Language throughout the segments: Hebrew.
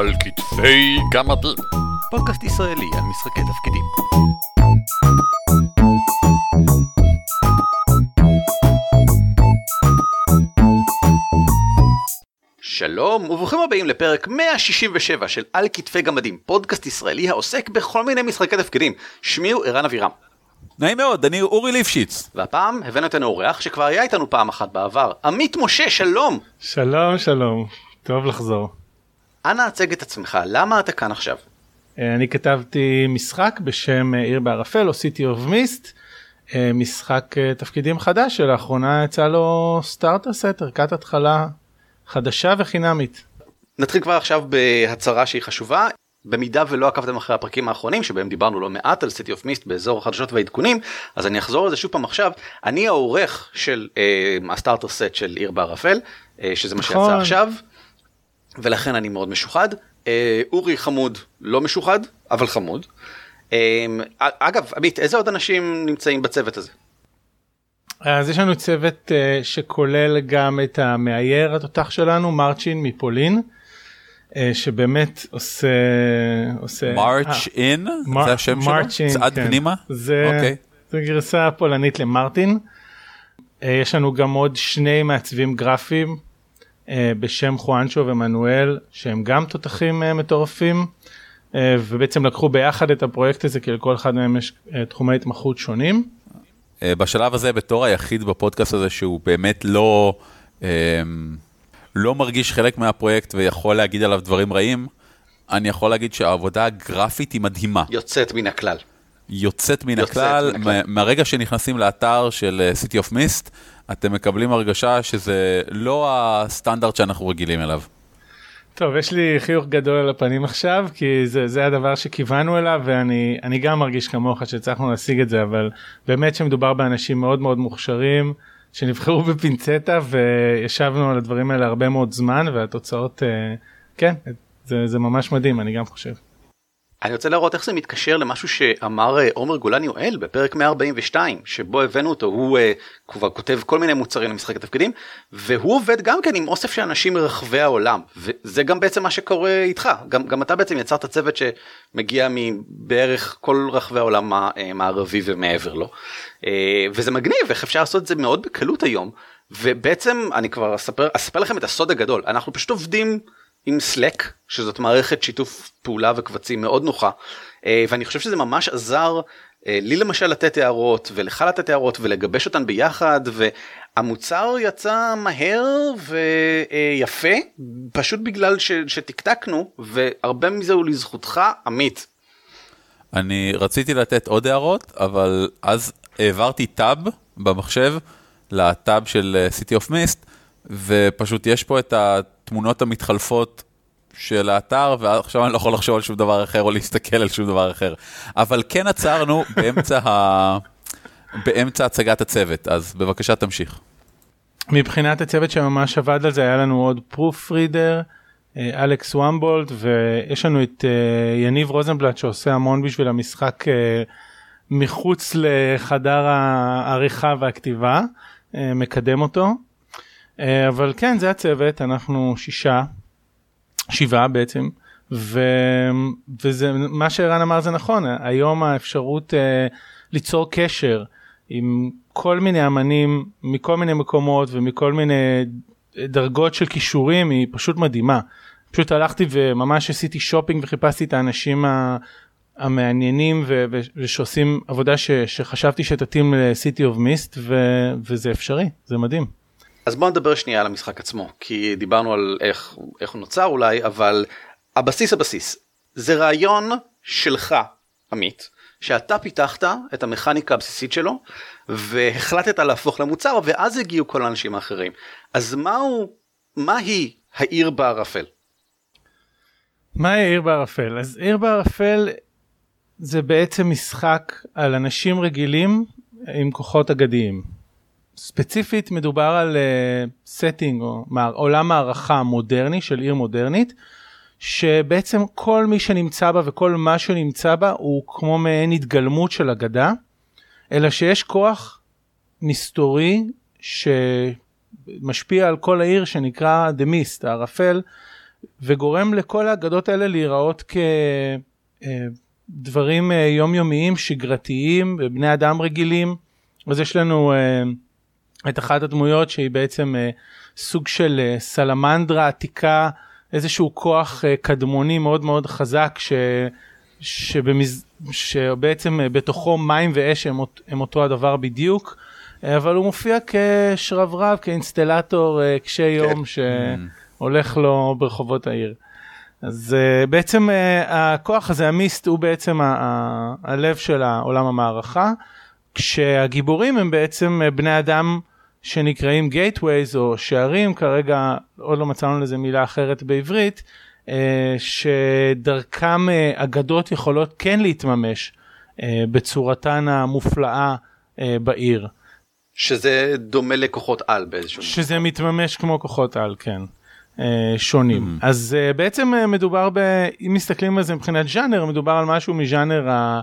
על כתפי גמדים. פודקאסט ישראלי על משחקי תפקידים. שלום וברוכים הבאים לפרק 167 של על כתפי גמדים, פודקאסט ישראלי העוסק בכל מיני משחקי תפקידים. שמי הוא ערן אבירם. נעים מאוד, אני אורי ליפשיץ. והפעם הבאנו איתנו אורח שכבר היה איתנו פעם אחת בעבר, עמית משה, שלום! שלום, שלום. טוב לחזור. אנא הצג את עצמך, למה אתה כאן עכשיו? אה, אני כתבתי משחק בשם אה, עיר בערפל או City of Mist, אה, משחק תפקידים חדש שלאחרונה יצא לו סטארטר סט, ערכת התחלה חדשה וחינמית. נתחיל כבר עכשיו בהצהרה שהיא חשובה. במידה ולא עקבתם אחרי הפרקים האחרונים שבהם דיברנו לא מעט על City of Mist באזור החדשות והעדכונים אז אני אחזור על זה שוב פעם עכשיו אני העורך של אה, הסטארטר סט של עיר בערפל אה, שזה מה שיצא נכון. עכשיו ולכן אני מאוד משוחד אה, אורי חמוד לא משוחד אבל חמוד. אה, אגב עמית איזה עוד אנשים נמצאים בצוות הזה אז יש לנו צוות אה, שכולל גם את המאייר התותח שלנו מרצ'ין מפולין. אה, שבאמת עושה עושה מרץ' אין? מר- זה השם שלו? אין, צעד כן. פנימה? זה, אוקיי. זה גרסה פולנית למרטין. אה, יש לנו גם עוד שני מעצבים גרפיים אה, בשם חואנצ'ו ומנואל שהם גם תותחים אה, מטורפים אה, ובעצם לקחו ביחד את הפרויקט הזה כי לכל אחד מהם יש אה, תחומי התמחות שונים. אה, בשלב הזה בתור היחיד בפודקאסט הזה שהוא באמת לא אה, לא מרגיש חלק מהפרויקט ויכול להגיד עליו דברים רעים, אני יכול להגיד שהעבודה הגרפית היא מדהימה. יוצאת מן הכלל. יוצאת מן יוצאת הכלל. מה- מהרגע שנכנסים לאתר של אה, City of Mist, אתם מקבלים הרגשה שזה לא הסטנדרט שאנחנו רגילים אליו. טוב יש לי חיוך גדול על הפנים עכשיו כי זה, זה הדבר שכיוונו אליו ואני אני גם מרגיש כמוך שהצלחנו להשיג את זה אבל באמת שמדובר באנשים מאוד מאוד מוכשרים שנבחרו בפינצטה וישבנו על הדברים האלה הרבה מאוד זמן והתוצאות אה, כן זה, זה ממש מדהים אני גם חושב. אני רוצה להראות איך זה מתקשר למשהו שאמר אה, עומר גולן יואל בפרק 142 שבו הבאנו אותו. הוא אה, כבר כותב כל מיני מוצרים למשחק התפקידים והוא עובד גם כן עם אוסף של אנשים מרחבי העולם. וזה גם בעצם מה שקורה איתך. גם, גם אתה בעצם יצרת צוות שמגיע מבערך כל רחבי העולם המערבי ומעבר לו. אה, וזה מגניב איך אפשר לעשות את זה מאוד בקלות היום. ובעצם אני כבר אספר, אספר לכם את הסוד הגדול. אנחנו פשוט עובדים עם Slack שזאת מערכת שיתוף פעולה וקבצים מאוד נוחה אה, ואני חושב שזה ממש עזר אה, לי למשל לתת הערות ולך לתת הערות ולגבש אותן ביחד והמוצר יצא מהר ויפה פשוט בגלל ש, שטקטקנו והרבה מזה הוא לזכותך עמית. אני רציתי לתת עוד הערות, אבל אז העברתי טאב במחשב לטאב של אה, City of Mist, ופשוט יש פה את התמונות המתחלפות של האתר, ועכשיו אני לא יכול לחשוב על שום דבר אחר או להסתכל על שום דבר אחר. אבל כן עצרנו באמצע, ה... באמצע הצגת הצוות, אז בבקשה תמשיך. מבחינת הצוות שממש עבד על זה היה לנו עוד פרוף רידר. אלכס וומבולד ויש לנו את אה, יניב רוזנבלט שעושה המון בשביל המשחק אה, מחוץ לחדר העריכה והכתיבה אה, מקדם אותו אבל כן זה הצוות אנחנו שישה שבעה בעצם ו, וזה מה שערן אמר זה נכון היום האפשרות אה, ליצור קשר עם כל מיני אמנים מכל מיני מקומות ומכל מיני דרגות של כישורים היא פשוט מדהימה. פשוט הלכתי וממש עשיתי שופינג וחיפשתי את האנשים ה- המעניינים ו- ו- ושעושים עבודה ש- שחשבתי שתתאים ל-City of Mist ו- וזה אפשרי זה מדהים. אז בוא נדבר שנייה על המשחק עצמו כי דיברנו על איך, איך הוא נוצר אולי אבל הבסיס הבסיס זה רעיון שלך עמית שאתה פיתחת את המכניקה הבסיסית שלו והחלטת להפוך למוצר ואז הגיעו כל האנשים האחרים אז מהו מהי העיר בערפל מהי עיר בערפל? אז עיר בערפל זה בעצם משחק על אנשים רגילים עם כוחות אגדיים. ספציפית מדובר על setting uh, או עולם מערכה מודרני של עיר מודרנית שבעצם כל מי שנמצא בה וכל מה שנמצא בה הוא כמו מעין התגלמות של אגדה אלא שיש כוח מסתורי שמשפיע על כל העיר שנקרא The Mist הערפל וגורם לכל האגדות האלה להיראות כדברים יומיומיים, שגרתיים, בני אדם רגילים. אז יש לנו את אחת הדמויות שהיא בעצם סוג של סלמנדרה עתיקה, איזשהו כוח קדמוני מאוד מאוד חזק ש... שבמז... שבעצם בתוכו מים ואש הם, הם אותו הדבר בדיוק, אבל הוא מופיע כשרברב, כאינסטלטור אה, קשה יום כן. שהולך לו ברחובות העיר. אז בעצם הכוח הזה, המיסט, הוא בעצם ה- ה- הלב של העולם המערכה, כשהגיבורים הם בעצם בני אדם שנקראים גייטווייז או שערים, כרגע עוד לא מצאנו לזה מילה אחרת בעברית, אה, שדרכם אה, אגדות יכולות כן להתממש אה, בצורתן המופלאה בעיר. שזה דומה לכוחות על באיזשהו שזה מקום. מתממש כמו כוחות על, כן. שונים. Mm-hmm. אז בעצם מדובר ב... אם מסתכלים על זה מבחינת ז'אנר, מדובר על משהו מז'אנר ה...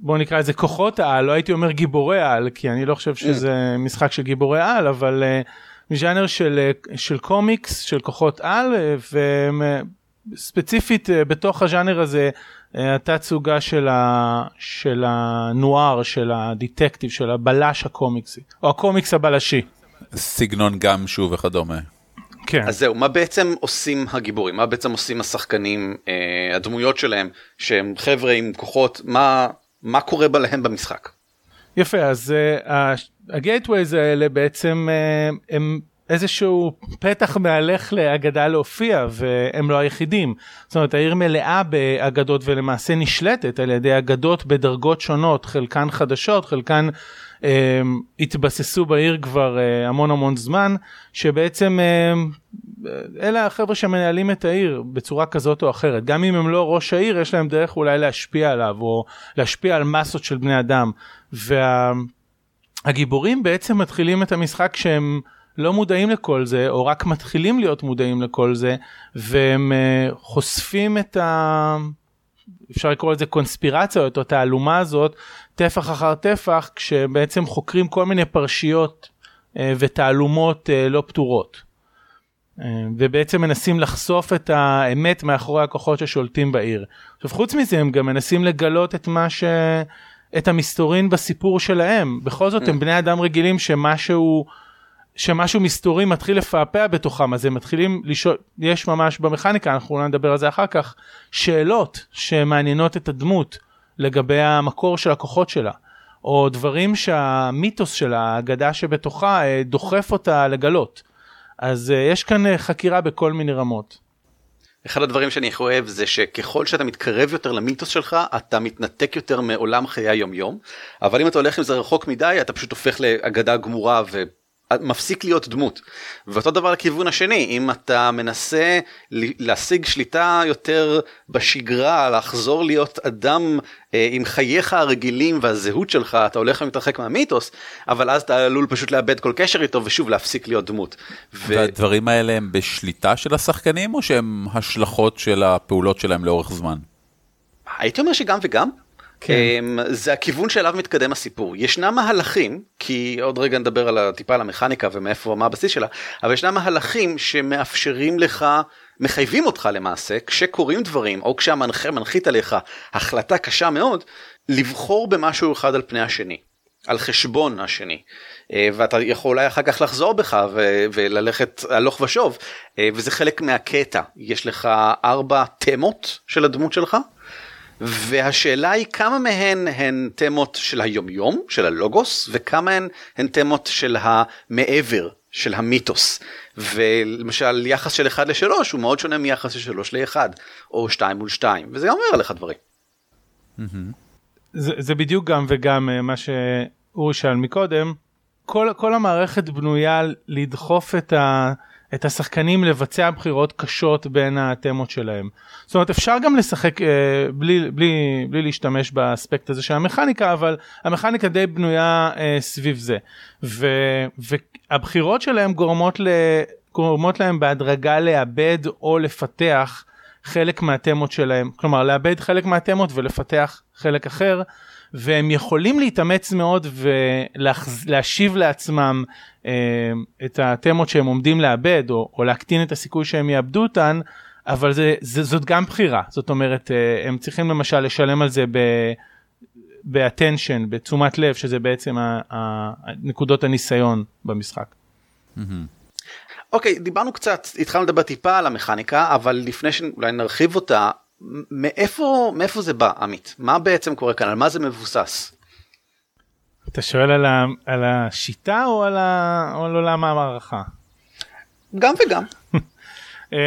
בוא נקרא לזה כוחות העל, לא הייתי אומר גיבורי העל, כי אני לא חושב שזה mm. משחק של גיבורי העל, אבל uh, מז'אנר של, אה, של קומיקס, של כוחות על, אה, וספציפית אה, בתוך הז'אנר הזה התצוגה של, ה, של הנואר, של הדיטקטיב, של הבלש הקומיקסי, או הקומיקס הבלשי. סגנון גם שוב וכדומה. כן. אז זהו, מה בעצם עושים הגיבורים? מה בעצם עושים השחקנים, אה, הדמויות שלהם, שהם חבר'ה עם כוחות, מה, מה קורה בהם במשחק? יפה, אז uh, הגייטווייז האלה בעצם uh, הם איזשהו פתח מהלך לאגדה להופיע והם לא היחידים. זאת אומרת העיר מלאה באגדות ולמעשה נשלטת על ידי אגדות בדרגות שונות, חלקן חדשות, חלקן אה, התבססו בעיר כבר אה, המון המון זמן, שבעצם אה, אלה החבר'ה שמנהלים את העיר בצורה כזאת או אחרת. גם אם הם לא ראש העיר יש להם דרך אולי להשפיע עליו או להשפיע על מסות של בני אדם. וה... הגיבורים בעצם מתחילים את המשחק שהם לא מודעים לכל זה, או רק מתחילים להיות מודעים לכל זה, והם uh, חושפים את ה... אפשר לקרוא לזה קונספירציה, או את התעלומה הזאת, טפח אחר טפח, כשבעצם חוקרים כל מיני פרשיות uh, ותעלומות uh, לא פתורות. Uh, ובעצם מנסים לחשוף את האמת מאחורי הכוחות ששולטים בעיר. עכשיו חוץ מזה הם גם מנסים לגלות את מה ש... את המסתורין בסיפור שלהם. בכל זאת הם mm. בני אדם רגילים שמשהו, שמשהו מסתורי מתחיל לפעפע בתוכם, אז הם מתחילים לשאול, יש ממש במכניקה, אנחנו אולי נדבר על זה אחר כך, שאלות שמעניינות את הדמות לגבי המקור של הכוחות שלה. או דברים שהמיתוס של האגדה שבתוכה אה, דוחף אותה לגלות. אז אה, יש כאן אה, חקירה בכל מיני רמות. אחד הדברים שאני אוהב זה שככל שאתה מתקרב יותר למיתוס שלך אתה מתנתק יותר מעולם חיי היום יום אבל אם אתה הולך עם זה רחוק מדי אתה פשוט הופך לאגדה גמורה ו... מפסיק להיות דמות. ואותו דבר לכיוון השני, אם אתה מנסה להשיג שליטה יותר בשגרה, לחזור להיות אדם אה, עם חייך הרגילים והזהות שלך, אתה הולך ומתרחק מהמיתוס, אבל אז אתה עלול פשוט לאבד כל קשר איתו ושוב להפסיק להיות דמות. ו... והדברים האלה הם בשליטה של השחקנים או שהם השלכות של הפעולות שלהם לאורך זמן? הייתי אומר שגם וגם. כן. אמ, זה הכיוון שאליו מתקדם הסיפור. ישנם מהלכים, כי עוד רגע נדבר על הטיפה על המכניקה ומאיפה, מה הבסיס שלה, אבל ישנם מהלכים שמאפשרים לך, מחייבים אותך למעשה, כשקורים דברים, או כשהמנחה מנחית עליך החלטה קשה מאוד, לבחור במשהו אחד על פני השני. על חשבון השני אה, ואתה יכול אולי אחר כך לחזור בך וללכת הלוך ושוב אה, וזה חלק מהקטע יש לך ארבע תמות של הדמות שלך והשאלה היא כמה מהן הן תמות של היומיום, של הלוגוס, וכמה הן הן תמות של המעבר, של המיתוס. ולמשל יחס של 1 ל-3 הוא מאוד שונה מיחס של 3 ל-1, או 2 מול 2, וזה אומר עליך דברים. זה, זה בדיוק גם וגם אה, מה שאורי שאל מקודם, כל, כל המערכת בנויה לדחוף את ה... את השחקנים לבצע בחירות קשות בין התמות שלהם. זאת אומרת אפשר גם לשחק אה, בלי, בלי, בלי להשתמש באספקט הזה של המכניקה אבל המכניקה די בנויה אה, סביב זה. ו, והבחירות שלהם גורמות, ל, גורמות להם בהדרגה לאבד או לפתח חלק מהתמות שלהם כלומר לאבד חלק מהתמות ולפתח חלק אחר והם יכולים להתאמץ מאוד ולהשיב לעצמם אה, את התמות שהם עומדים לאבד או, או להקטין את הסיכוי שהם יאבדו אותן, אבל זה, זה, זאת גם בחירה, זאת אומרת אה, הם צריכים למשל לשלם על זה ב... באטנשן, בתשומת לב, שזה בעצם ה, ה, נקודות הניסיון במשחק. אוקיי, okay, דיברנו קצת, התחלנו לדבר טיפה על המכניקה, אבל לפני שאולי נרחיב אותה, מאיפה, מאיפה זה בא, עמית? מה בעצם קורה כאן? על מה זה מבוסס? אתה שואל על, ה, על השיטה או על, ה, או על עולם המערכה? גם וגם. אמ,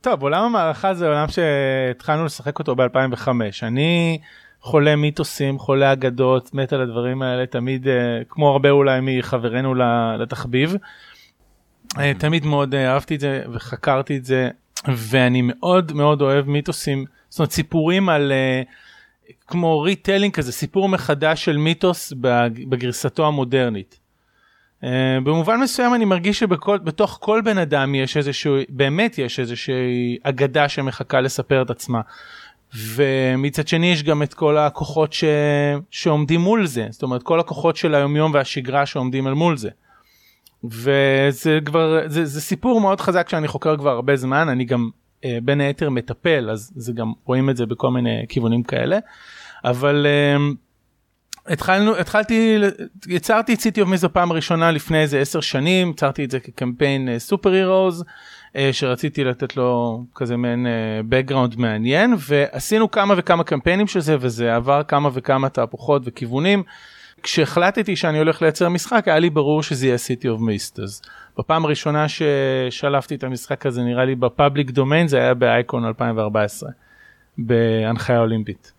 טוב, עולם המערכה זה עולם שהתחלנו לשחק אותו ב-2005. אני חולה מיתוסים, חולה אגדות, מת על הדברים האלה, תמיד, אה, כמו הרבה אולי מחברינו לתחביב. אה, תמיד מאוד אה, אהבתי את זה וחקרתי את זה ואני מאוד מאוד אוהב מיתוסים, זאת אומרת סיפורים על uh, כמו retelling כזה, סיפור מחדש של מיתוס בגרסתו המודרנית. Uh, במובן מסוים אני מרגיש שבתוך כל בן אדם יש איזשהו, באמת יש איזושהי אגדה שמחכה לספר את עצמה. ומצד שני יש גם את כל הכוחות ש... שעומדים מול זה, זאת אומרת כל הכוחות של היומיום והשגרה שעומדים אל מול זה. וזה כבר זה, זה סיפור מאוד חזק שאני חוקר כבר הרבה זמן אני גם אה, בין היתר מטפל אז זה גם רואים את זה בכל מיני כיוונים כאלה אבל אה, התחלנו התחלתי יצרתי את סיטי אוף מיזו פעם ראשונה לפני איזה עשר שנים יצרתי את זה כקמפיין סופר הירוז שרציתי לתת לו כזה מעין background מעניין ועשינו כמה וכמה קמפיינים של זה וזה עבר כמה וכמה תהפוכות וכיוונים. כשהחלטתי שאני הולך לייצר משחק היה לי ברור שזה יהיה City of Mist אז בפעם הראשונה ששלפתי את המשחק הזה נראה לי בפאבליק דומיין זה היה באייקון 2014 בהנחיה אולימפית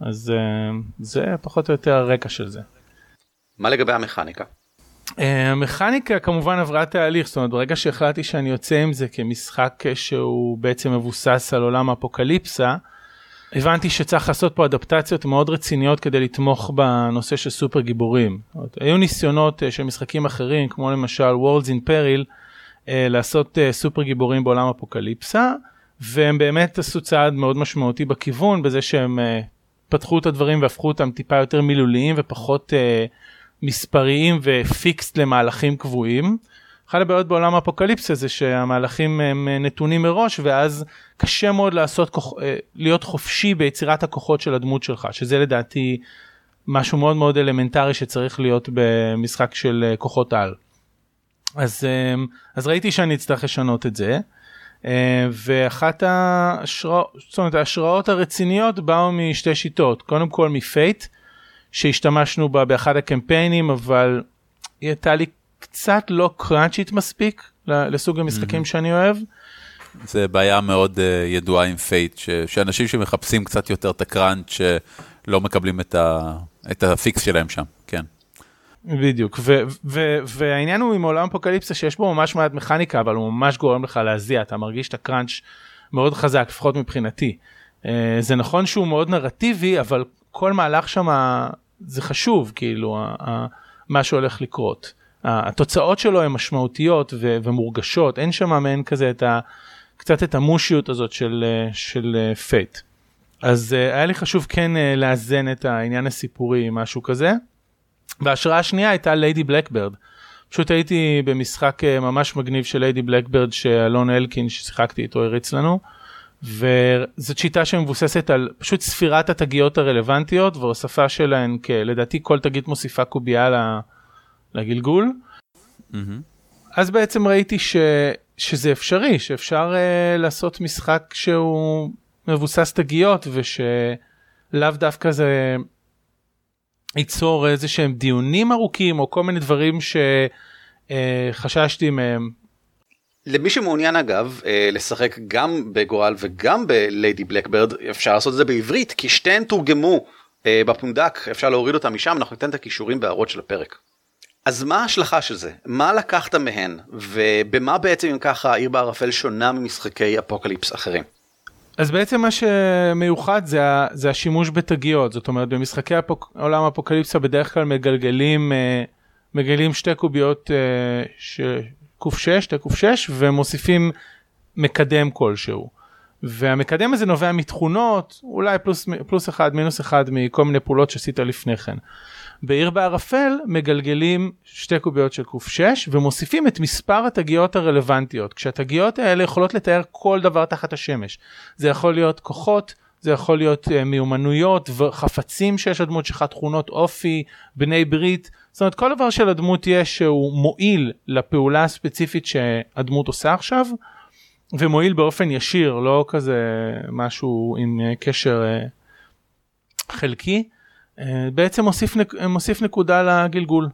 אז אה, זה פחות או יותר הרקע של זה. מה לגבי המכניקה? אה, המכניקה כמובן עברה תהליך זאת אומרת ברגע שהחלטתי שאני יוצא עם זה כמשחק שהוא בעצם מבוסס על עולם אפוקליפסה. הבנתי שצריך לעשות פה אדפטציות מאוד רציניות כדי לתמוך בנושא של סופר גיבורים. היו ניסיונות uh, של משחקים אחרים כמו למשל Worlds in Peril uh, לעשות uh, סופר גיבורים בעולם אפוקליפסה והם באמת עשו צעד מאוד משמעותי בכיוון בזה שהם פתחו את הדברים והפכו אותם טיפה יותר מילוליים ופחות מספריים ופיקסט למהלכים קבועים. אחת הבעיות בעולם האפוקליפסיה זה שהמהלכים הם נתונים מראש ואז קשה מאוד לעשות כוח, אה, להיות חופשי ביצירת הכוחות של הדמות שלך שזה לדעתי משהו מאוד מאוד אלמנטרי שצריך להיות במשחק של אה, כוחות על. אז, אה, אז ראיתי שאני אצטרך לשנות את זה ואחת ההשראות, זאת אומרת ההשראות הרציניות באו משתי שיטות קודם כל מפייט שהשתמשנו בה באחד הקמפיינים אבל היא הייתה לי קצת לא crunchy ת מספיק לסוג המשחקים mm-hmm. שאני אוהב. זה בעיה מאוד uh, ידועה עם Fate, ש- שאנשים שמחפשים קצת יותר את ה crunch שלא מקבלים את, ה- את ה fix שלהם שם, כן. בדיוק, ו- ו- והעניין הוא עם עולם אפוקליפסה שיש בו ממש מעט מכניקה, אבל הוא ממש גורם לך להזיע, אתה מרגיש את ה crunch מאוד חזק, לפחות מבחינתי. Uh, זה נכון שהוא מאוד נרטיבי, אבל כל מהלך שם זה חשוב, כאילו, מה שהולך לקרות. התוצאות שלו הן משמעותיות ו- ומורגשות, אין שם מעין כזה את ה... קצת את ה mushy ות הזאת של, של Fate. אז uh, היה לי חשוב כן לאזן את העניין הסיפורי, משהו כזה. וההשראה השנייה הייתה Lady Blackbird. פשוט הייתי במשחק ממש מגניב של Lady Blackbird שאלון אלקין ששיחקתי איתו הריץ לנו. וזאת שיטה שמבוססת על פשוט ספירת התגיות הרלוונטיות והוספה שלהן, לדעתי כל תגית מוסיפה קובייה לגלגול. Mm-hmm. אז בעצם ראיתי ש, שזה אפשרי, שאפשר uh, לעשות משחק שהוא מבוסס תגיות ושלאו דווקא זה ייצור איזה שהם דיונים ארוכים או כל מיני דברים שחששתי uh, מהם. למי שמעוניין אגב אה, לשחק גם בגורל וגם בליידי בלקברד אפשר לעשות את זה בעברית כי שתיהן תורגמו אה, בפונדק אפשר להוריד אותם משם אנחנו ניתן את הכישורים בהערות של הפרק. אז מה ההשלכה של זה? מה לקחת מהן? ובמה בעצם אם ככה עיר בערפל שונה ממשחקי אפוקליפס אחרים? אז בעצם מה שמיוחד זה, זה השימוש בתגיות, זאת אומרת במשחקי אפוק, עולם אפוקליפסה בדרך כלל מגלגלים, אה, מגלגלים שתי קוביות ש... קוף 6, שתי קוף 6 ומוסיפים מקדם כלשהו. והמקדם הזה נובע מתכונות אולי פלוס פלוס אחד מינוס אחד מכל מיני פעולות שעשית לפני כן. בעיר בערפל מגלגלים שתי קוביות של ק6 ומוסיפים את מספר התגיות הרלוונטיות. כשהתגיות האלה יכולות לתאר כל דבר תחת השמש. זה יכול להיות כוחות זה יכול להיות uh, מיומנויות וחפצים שיש לדמות שלך תכונות אופי בני ברית. זאת אומרת כל דבר שלדמות יש שהוא מועיל לפעולה הספציפית שהדמות עושה עכשיו ומועיל באופן ישיר לא כזה משהו עם uh, קשר uh, חלקי בעצם מוסיף, נק, מוסיף נקודה לגלגול.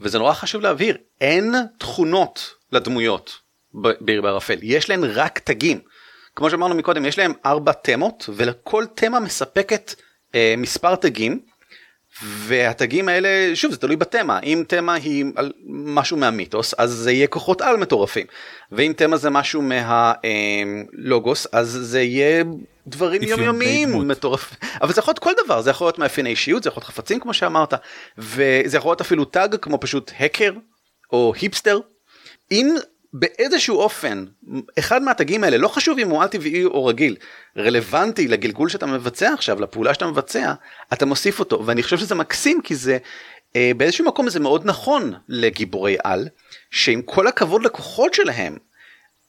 וזה נורא חשוב להבהיר אין תכונות לדמויות בעיר בערפל יש להן רק תגים. כמו שאמרנו מקודם יש להם ארבע תמות ולכל תמה מספקת אה, מספר תגים והתגים האלה שוב זה תלוי בתמה אם תמה היא על משהו מהמיתוס אז זה יהיה כוחות על מטורפים ואם תמה זה משהו מהלוגוס אה, אז זה יהיה דברים יומיומיים מטורפים אבל זה יכול להיות כל דבר זה יכול להיות מאפייני אישיות זה יכול להיות חפצים כמו שאמרת וזה יכול להיות אפילו טאג כמו פשוט הקר או היפסטר אם באיזשהו אופן אחד מהתגים האלה לא חשוב אם הוא על טבעי או רגיל רלוונטי לגלגול שאתה מבצע עכשיו לפעולה שאתה מבצע אתה מוסיף אותו. ואני חושב שזה מקסים כי זה אה, באיזשהו מקום זה מאוד נכון לגיבורי על שעם כל הכבוד לכוחות שלהם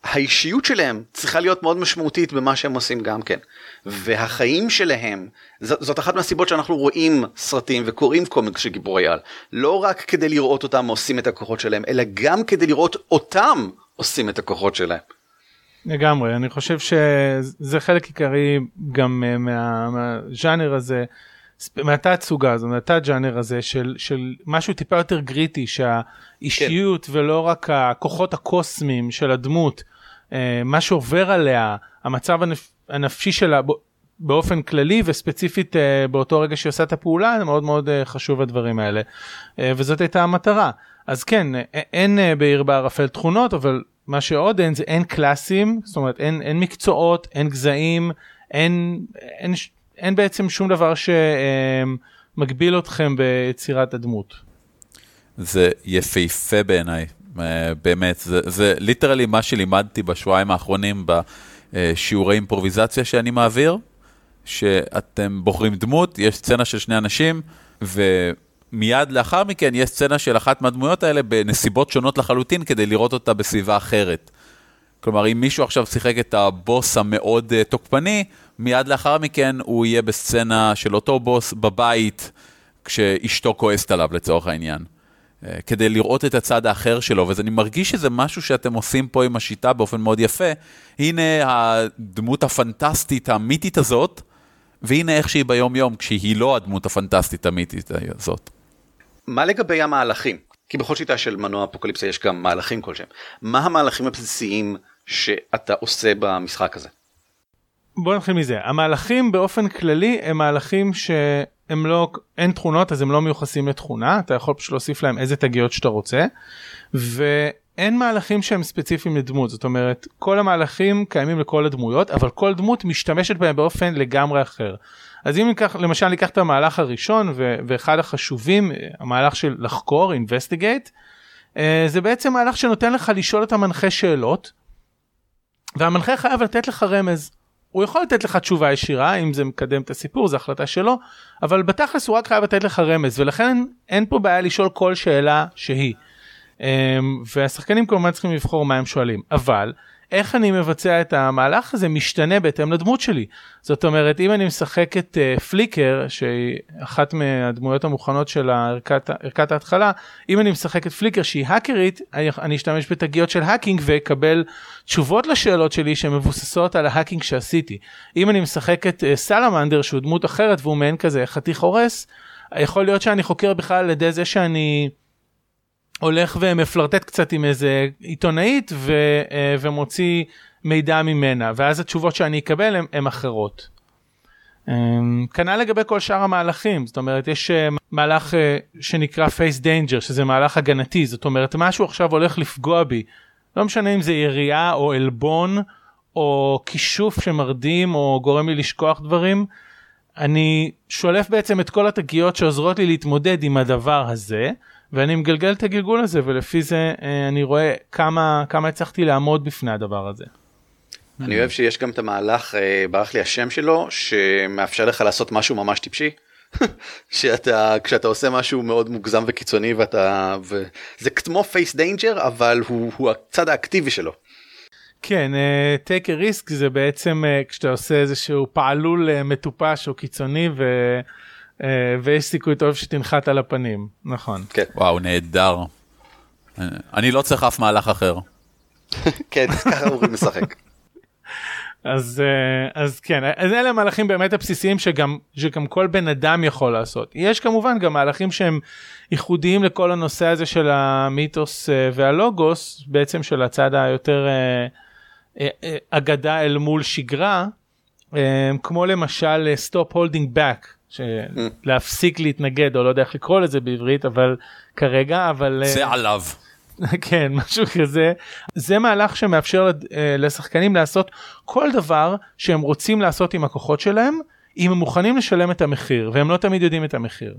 האישיות שלהם צריכה להיות מאוד משמעותית במה שהם עושים גם כן. והחיים שלהם, זאת, זאת אחת מהסיבות שאנחנו רואים סרטים וקוראים קומיקס של גיבורי על. לא רק כדי לראות אותם עושים את הכוחות שלהם, אלא גם כדי לראות אותם עושים את הכוחות שלהם. לגמרי, אני חושב שזה חלק עיקרי גם אה, מה, מהז'אנר הזה. מהתת סוגה הזו, מהתת ג'אנר הזה של, של משהו טיפה יותר גריטי שהאישיות כן. ולא רק הכוחות הקוסמיים של הדמות, אה, מה שעובר עליה, המצב הנפ, הנפשי שלה באופן כללי וספציפית אה, באותו רגע שהיא עושה את הפעולה, זה מאוד מאוד אה, חשוב הדברים האלה. וזאת הייתה המטרה. אז כן, אין בעיר בערפל תכונות, אבל מה שעוד אין זה אין קלאסים, זאת אומרת אין, אין מקצועות, אין גזעים, אין, אין אין בעצם שום דבר שמגביל אתכם ביצירת הדמות. זה יפהפה בעיניי, אה, באמת, זה, זה ליטרלי מה שלימדתי בשבועיים האחרונים בשיעורי אימפרוביזציה שאני מעביר, שאתם בוחרים דמות, יש סצנה של שני אנשים, ומיד לאחר מכן יש סצנה של אחת מהדמויות האלה בנסיבות שונות לחלוטין כדי לראות אותה בסביבה אחרת. כלומר, אם מישהו עכשיו שיחק את הבוס המאוד uh, תוקפני, מיד לאחר מכן הוא יהיה בסצנה של אותו בוס בבית, כשאשתו כועסת עליו לצורך העניין. Uh, כדי לראות את הצד האחר שלו, ואני מרגיש שזה משהו שאתם עושים פה עם השיטה באופן מאוד יפה. הנה הדמות הפנטסטית המיתית הזאת, והנה איך שהיא ביום-יום, כשהיא לא הדמות הפנטסטית המיתית הזאת. מה לגבי המהלכים? כי בכל שיטה של מנוע אפוקליפסה יש גם מהלכים כלשהם. מה המהלכים הבסיסיים שאתה עושה במשחק הזה? בוא נתחיל מזה המהלכים באופן כללי הם מהלכים שהם לא אין תכונות אז הם לא מיוחסים לתכונה אתה יכול פשוט להוסיף להם איזה תגיות שאתה רוצה ואין מהלכים שהם ספציפיים לדמות זאת אומרת כל המהלכים קיימים לכל הדמויות אבל כל דמות משתמשת בהם באופן לגמרי אחר. אז אם ניקח למשל ניקח את המהלך הראשון ו- ואחד החשובים המהלך של לחקור investigate אה, זה בעצם מהלך שנותן לך לשאול את המנחה שאלות והמנחה חייב לתת לך רמז. הוא יכול לתת לך תשובה ישירה אם זה מקדם את הסיפור זו החלטה שלו אבל בתכלס הוא רק חייב לתת לך רמז ולכן אין פה בעיה לשאול כל שאלה שהיא. אמ, והשחקנים כמובן צריכים לבחור מה הם שואלים אבל איך אני מבצע את המהלך הזה משתנה בהתאם לדמות שלי. זאת אומרת, אם אני משחק את uh, פליקר, שהיא אחת מהדמויות המוכנות של ערכת, ההתחלה, אם אני משחק את פליקר שהיא האקרית, אני, אני אשתמש בתגיות של hacking ואקבל תשובות לשאלות שלי שמבוססות על ה hacking שעשיתי. אם אני משחק את uh, סלמנדר שהוא דמות אחרת והוא מעין כזה חתיך הורס, יכול להיות שאני חוקר בכלל על ידי זה שאני... הולך ומפלרטט קצת עם איזה עיתונאית ו, אה, ומוציא מידע ממנה ואז התשובות שאני אקבל הן אחרות. אמ, כנ"ל לגבי כל שאר המהלכים זאת אומרת יש אה, מהלך אה, שנקרא face danger שזה מהלך הגנתי זאת אומרת משהו עכשיו הולך לפגוע בי לא משנה אם זה ירייה או עלבון או כישוף שמרדים או גורם לי לשכוח דברים אני שולף בעצם את כל התגיות שעוזרות לי להתמודד עם הדבר הזה ואני מגלגל את הגלגול הזה ולפי זה אה, אני רואה כמה כמה הצלחתי לעמוד בפני הדבר הזה. אני אוהב שיש גם את המהלך, אה, ברח לי השם שלו, שמאפשר לך לעשות משהו ממש טיפשי. שאתה כשאתה עושה משהו מאוד מוגזם וקיצוני ואתה וזה כמו face danger אבל הוא, הוא הצד האקטיבי שלו. כן, uh, take a risk זה בעצם כשאתה עושה איזשהו פעלול מטופש או קיצוני ו, ויש סיכוי טוב שתנחת על הפנים, נכון. כן. וואו, נהדר. אני לא צריך אף מהלך אחר. כן, ככה אורי משחק. אז אז כן אז אלה המהלכים באמת הבסיסיים שגם שגם כל בן אדם יכול לעשות יש כמובן גם מהלכים שהם ייחודיים לכל הנושא הזה של המיתוס והלוגוס בעצם של הצד היותר אגדה אל מול שגרה כמו למשל stop holding back להפסיק להתנגד או לא יודע איך לקרוא לזה בעברית אבל כרגע אבל זה עליו. כן משהו כזה זה מהלך שמאפשר לשחקנים לעשות כל דבר שהם רוצים לעשות עם הכוחות שלהם אם הם מוכנים לשלם את המחיר והם לא תמיד יודעים את המחיר.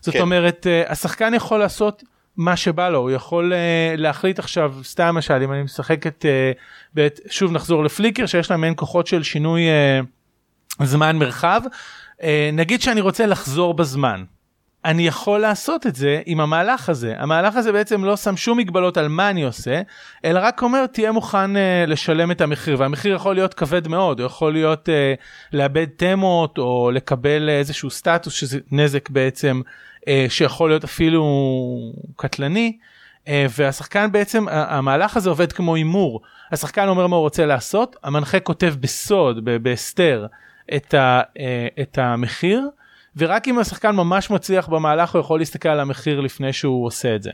זאת כן. אומרת השחקן יכול לעשות מה שבא לו הוא יכול uh, להחליט עכשיו סתם למשל אם אני משחק את uh, בית, שוב נחזור לפליקר שיש להם מעין כוחות של שינוי uh, זמן מרחב נגיד שאני רוצה לחזור בזמן. אני יכול לעשות את זה עם המהלך הזה. המהלך הזה בעצם לא שם שום מגבלות על מה אני עושה אלא רק אומר תהיה מוכן uh, לשלם את המחיר. והמחיר יכול להיות כבד מאוד. הוא יכול להיות uh, לאבד תמות או לקבל איזשהו סטטוס שזה נזק בעצם אה, שיכול להיות אפילו קטלני. אה, והשחקן בעצם המהלך הזה עובד כמו הימור. השחקן אומר מה הוא רוצה לעשות המנחה כותב בסוד בהסתר את, ה, אה, את המחיר ורק אם השחקן ממש מצליח במהלך הוא יכול להסתכל על המחיר לפני שהוא עושה את זה.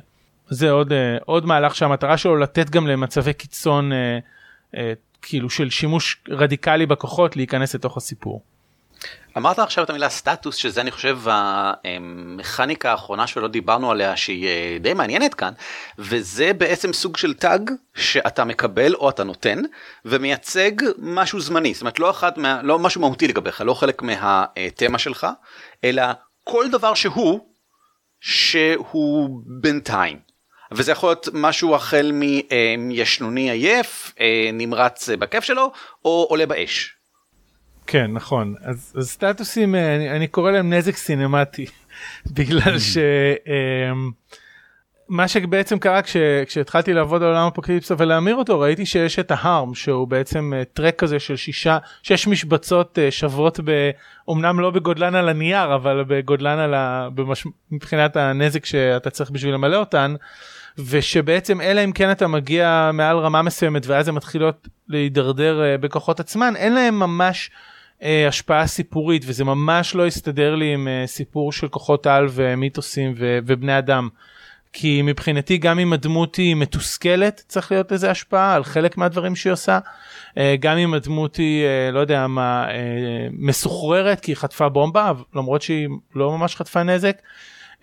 זה עוד עוד מהלך שהמטרה שלו לתת גם למצבי קיצון כאילו של שימוש רדיקלי בכוחות להיכנס לתוך הסיפור. אמרת עכשיו את המילה סטטוס שזה אני חושב המכניקה האחרונה שלא דיברנו עליה שהיא אה, די מעניינת כאן וזה בעצם סוג של טאג שאתה מקבל או אתה נותן ומייצג משהו זמני זאת אומרת לא אחד מה, לא משהו מהותי לגביך לא חלק מהתמה שלך אלא כל דבר שהוא שהוא בינתיים וזה יכול להיות משהו החל מישנוני עייף אה, נמרץ בכיף שלו או עולה באש. כן נכון. אז, אז סטטוסים אה, אני, אני קורא להם נזק סינמטי בגלל ש... אמ, מה שבעצם קרה כש, כשהתחלתי לעבוד על עולם הפוקליפסה ולהמיר אותו ראיתי שיש את ההארם שהוא בעצם טרק כזה של שישה שש משבצות שוות ב, אומנם לא בגודלן על הנייר אבל בגודלן על ה, במש, מבחינת הנזק שאתה צריך בשביל למלא אותן ושבעצם אלא אם כן אתה מגיע מעל רמה מסוימת ואז הן מתחילות להידרדר בכוחות עצמן אין להם ממש אה, השפעה סיפורית וזה ממש לא הסתדר לי עם אה, סיפור של כוחות על ומיתוסים ו- ובני אדם. כי מבחינתי גם אם הדמות היא מתוסכלת צריך להיות לזה השפעה על חלק מהדברים שהיא עושה. אה, גם אם הדמות היא אה, לא יודע מה אה, מסוחררת כי היא חטפה בומבה למרות שהיא לא ממש חטפה נזק.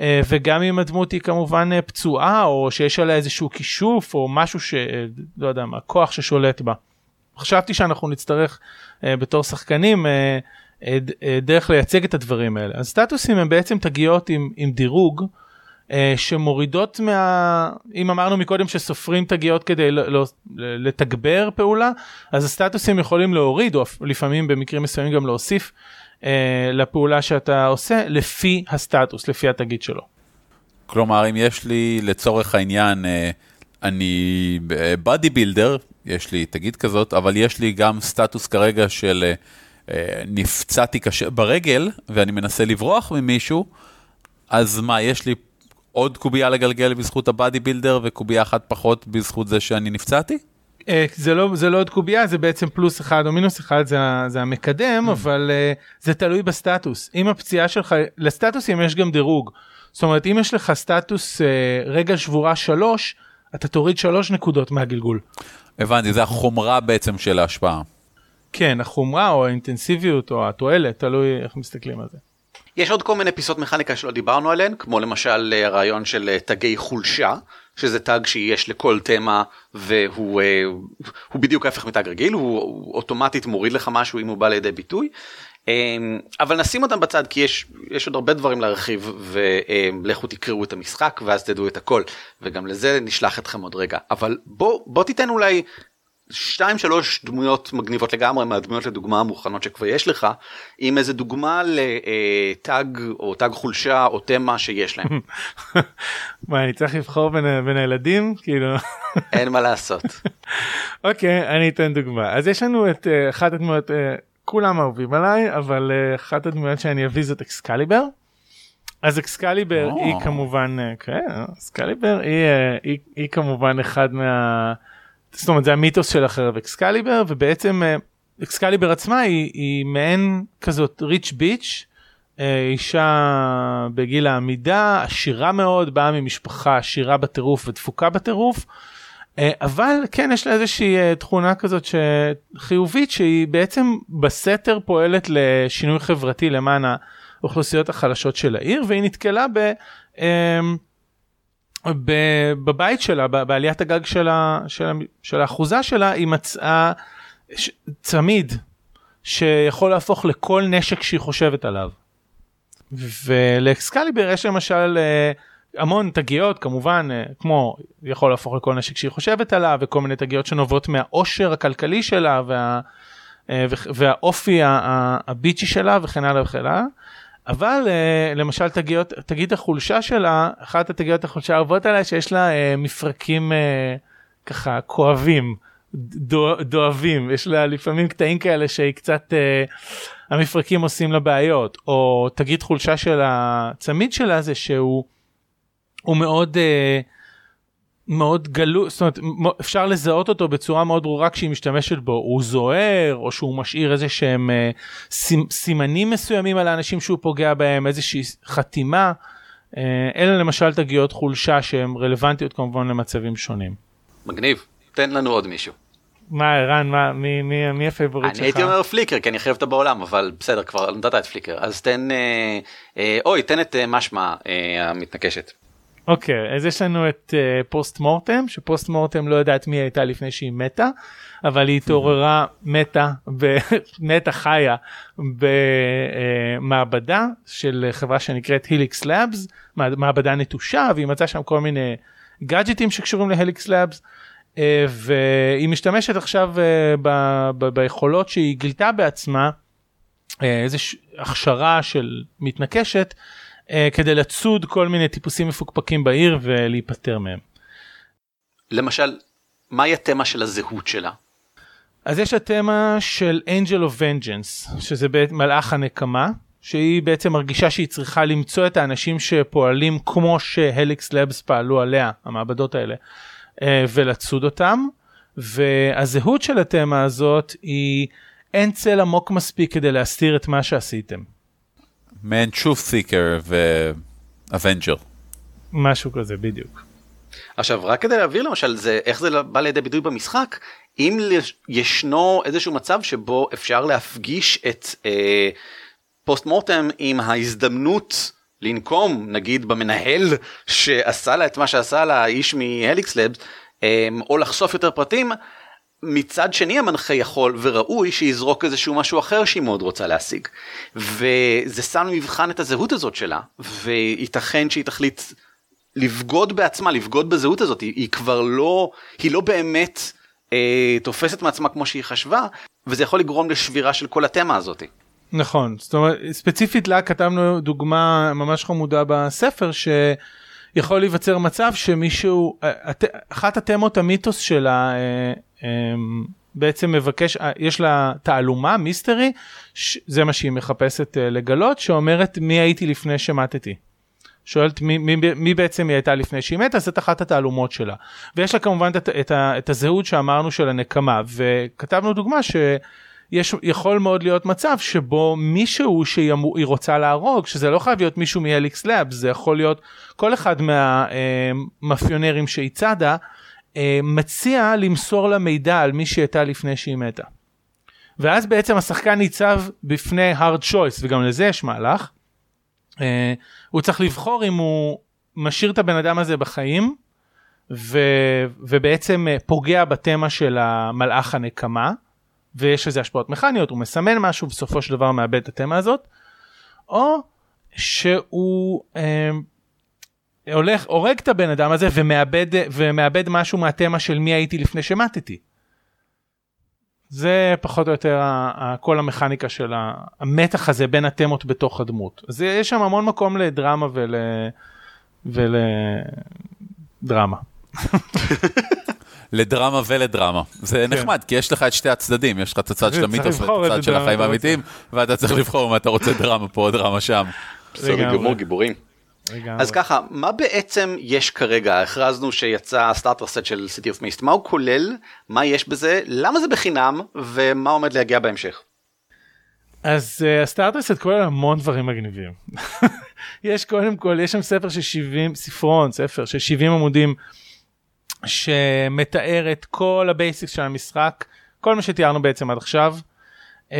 אה, וגם אם הדמות היא כמובן אה, פצועה או שיש עליה איזשהו כישוף או משהו שלא יודע מה כוח ששולט בה. חשבתי שאנחנו נצטרך אה, בתור שחקנים אה, אה, אה, דרך לייצג את הדברים האלה. אז סטטוסים הם בעצם תגיעות עם, עם דירוג אה, שמורידות מה... אם אמרנו מקודם שסופרים תגיעות כדי לא, לא, לתגבר פעולה, אז הסטטוסים יכולים להוריד או לפעמים במקרים מסוימים גם להוסיף אה, לפעולה שאתה עושה לפי הסטטוס, לפי התגיד שלו. כלומר אם יש לי לצורך העניין אה, אני body אה, builder יש לי תגית כזאת, אבל יש לי גם סטטוס כרגע של אה, נפצעתי קשה ברגל ואני מנסה לברוח ממישהו, אז מה, יש לי עוד קובייה לגלגל בזכות ה body builder וקובייה אחת פחות בזכות זה שאני נפצעתי? אה, זה לא זה לא עוד קובייה זה בעצם פלוס אחד או מינוס אחד זה, זה המקדם mm. אבל uh, זה תלוי בסטטוס אם הפציעה שלך לסטטוסים יש גם דירוג זאת אומרת אם יש לך סטטוס רגל שבורה שלוש אתה תוריד שלוש נקודות מהגלגול. הבנתי, זה החומרה בעצם של ההשפעה. כן, החומרה או האינטנסיביות או התועלת, תלוי איך מסתכלים על זה. יש עוד כל מיני פיסות מכניקה שלא דיברנו עליהן, כמו למשל אה, הרעיון של אה, תגי חולשה, שזה תג שיש לכל תמה והוא אה, בדיוק ההפך מתג רגיל, הוא, הוא אוטומטית מוריד לך משהו אם הוא בא לידי ביטוי. אבל נשים אותם בצד כי יש יש עוד הרבה דברים להרחיב ולכו תקראו את המשחק ואז תדעו את הכל וגם לזה נשלח אתכם עוד רגע אבל בוא בוא תיתן אולי שתיים שלוש דמויות מגניבות לגמרי מהדמויות לדוגמה המוכנות שכבר יש לך עם איזה דוגמה לתג או תג חולשה או תמה שיש להם. מה אני צריך לבחור בין, בין הילדים כאילו אין מה לעשות. אוקיי okay, אני אתן דוגמה אז יש לנו את uh, אחת הדמויות uh, כולם אהובים עליי אבל uh, אחת הדמויות שאני אביא זאת אקסקליבר. אז אקסקליבר oh. היא כמובן כן אקסקליבר היא, היא, היא כמובן אחד מה. זאת אומרת זה המיתוס של החרב אקסקליבר ובעצם אקסקליבר עצמה היא, היא מעין כזאת rich bitch אישה בגיל העמידה עשירה מאוד באה ממשפחה עשירה בטירוף ודפוקה בטירוף. אבל כן יש לה איזושהי תכונה כזאת שחיובית שהיא בעצם בסתר פועלת לשינוי חברתי למען האוכלוסיות החלשות של העיר והיא נתקלה ב... בבית שלה, בעליית הגג של, ה, של, של האחוזה שלה, היא מצאה צמיד שיכול להפוך לכל נשק שהיא חושבת עליו. ולאקסקליבר יש למשל אה, המון תגיות כמובן אה, כמו יכול להפוך לכל נשק שהיא חושבת עליו וכל מיני תגיות שנובעות מהעושר הכלכלי שלה וה, אה, והאופי הביצ'י שלה וכן הלאה וכן הלאה. אבל uh, למשל תגיות, תגיד החולשה שלה, אחת התגיות החולשה האהובות עליה שיש לה מפרקים ככה כואבים, דו, דואבים, יש לה לפעמים קטעים כאלה שהיא קצת, המפרקים עושים לה בעיות, או תגיד חולשה של הצמיד שלה זה שהוא מאוד uh, מאוד גלוי, זאת אומרת אפשר לזהות אותו בצורה מאוד ברורה כשהיא משתמשת בו, הוא זוהר או שהוא משאיר איזה שהם אה, סימנים מסוימים על האנשים שהוא פוגע בהם, איזושהי חתימה, אה, אלה למשל תגיות חולשה שהן רלוונטיות כמובן למצבים שונים. מגניב, תן לנו עוד מישהו. מה ערן מה מי מי מי ה favorite שלך? אני הייתי אומר פליקר כי אני חייב אותה בעולם אבל בסדר כבר נתת את פליקר אז תן אה, אה, אוי תן את אה, משמע אה, המתנקשת. אוקיי אז יש לנו את uh, פוסט מורטם שפוסט מורטם לא יודעת מי הייתה לפני שהיא מתה אבל היא התעוררה מתה מתה חיה במעבדה של חברה שנקראת היליקס לאבס מעבדה נטושה והיא מצאה שם כל מיני גאדג'טים שקשורים להליקס לאבס. Uh, והיא משתמשת עכשיו uh, ב- ב- ביכולות שהיא גילתה בעצמה uh, איזה הכשרה של מתנקשת אה, כדי לצוד כל מיני טיפוסים מפוקפקים בעיר ולהיפטר מהם. למשל, מהי התמה של הזהות שלה? אז יש התמה של Angel of Vengeance, שזה מלאך הנקמה, שהיא בעצם מרגישה שהיא צריכה למצוא את האנשים שפועלים כמו שהליקס לבס פעלו עליה, המעבדות האלה, אה, ולצוד אותם. והזהות של התמה הזאת היא אין צל עמוק מספיק כדי להסתיר את מה שעשיתם. מעין truth seeker ו avenger. משהו כזה בדיוק. עכשיו רק כדי להבהיר למשל זה איך זה בא לידי ביטוי במשחק אם ישנו איזשהו מצב שבו אפשר להפגיש את אה, Post Mortem עם ההזדמנות לנקום נגיד במנהל שעשה לה את מה שעשה לה האיש מ Helix Labs אה, או לחשוף יותר פרטים מצד שני המנחה יכול וראוי שיזרוק איזשהו משהו אחר שהיא מאוד רוצה להשיג. וזה שם מבחן את הזהות הזאת שלה, וייתכן שהיא תחליט לבגוד בעצמה, לבגוד בזהות הזאת, היא, היא כבר לא, היא לא באמת אה, תופסת מעצמה כמו שהיא חשבה, וזה יכול לגרום לשבירה של כל התמה הזאת. נכון, זאת אומרת, ספציפית לה כתבנו דוגמה ממש חמודה בספר, ש... יכול להיווצר מצב שמישהו, אה, אחת התמות המיתוס שלה אה, בעצם מבקש, אה, יש לה תעלומה, מיסטרי, זה מה שהיא מחפשת לגלות, שאומרת מי הייתי לפני שמטתי. שואלת מי, מי, מי בעצם היא הייתה לפני שהיא מתה, זאת אחת התעלומות שלה. ויש לה כמובן את, את, את הזהות שאמרנו של הנקמה, וכתבנו דוגמה ש... יש יכול מאוד להיות מצב שבו מישהו שהיא רוצה להרוג שזה לא חייב להיות מישהו מאליקס לאב זה יכול להיות כל אחד מהמאפיונרים שהיא צדה אה, מציע למסור לה מידע על מי שהייתה לפני שהיא מתה. ואז בעצם השחקן ניצב בפני hard choice וגם לזה יש מהלך. אה, הוא צריך לבחור אם הוא משאיר את הבן אדם הזה בחיים ו, ובעצם אה, פוגע בתמה של המלאך הנקמה. ויש לזה השפעות מכניות, הוא מסמן משהו, בסופו של דבר מאבד את התמה הזאת, או שהוא אה, הולך, הורג את הבן אדם הזה ומאבד, ומאבד משהו מהתמה של מי הייתי לפני שמטתי. זה פחות או יותר כל המכניקה של המתח הזה בין התמות בתוך הדמות. אז יש שם המון מקום לדרמה ול... ולדרמה. לדרמה ולדרמה. זה כן. נחמד, כי יש לך את שתי הצדדים, יש לך את הצד של המיתוס ואת הצד של החיים האמיתיים, ואתה צריך לבחור אם אתה רוצה דרמה פה או דרמה שם. בסדר. גמור גיבורים. אז ככה מה בעצם יש כרגע הכרזנו שיצא starter set של City of Mist מה הוא כולל מה יש בזה למה זה בחינם ומה עומד להגיע בהמשך. אז uh, ה starter set כולל המון דברים מגניבים. יש קודם כל יש שם ספר של 70 ספרון ספר של 70 עמודים שמתאר את כל ה basics של המשחק כל מה שתיארנו בעצם עד עכשיו. Um,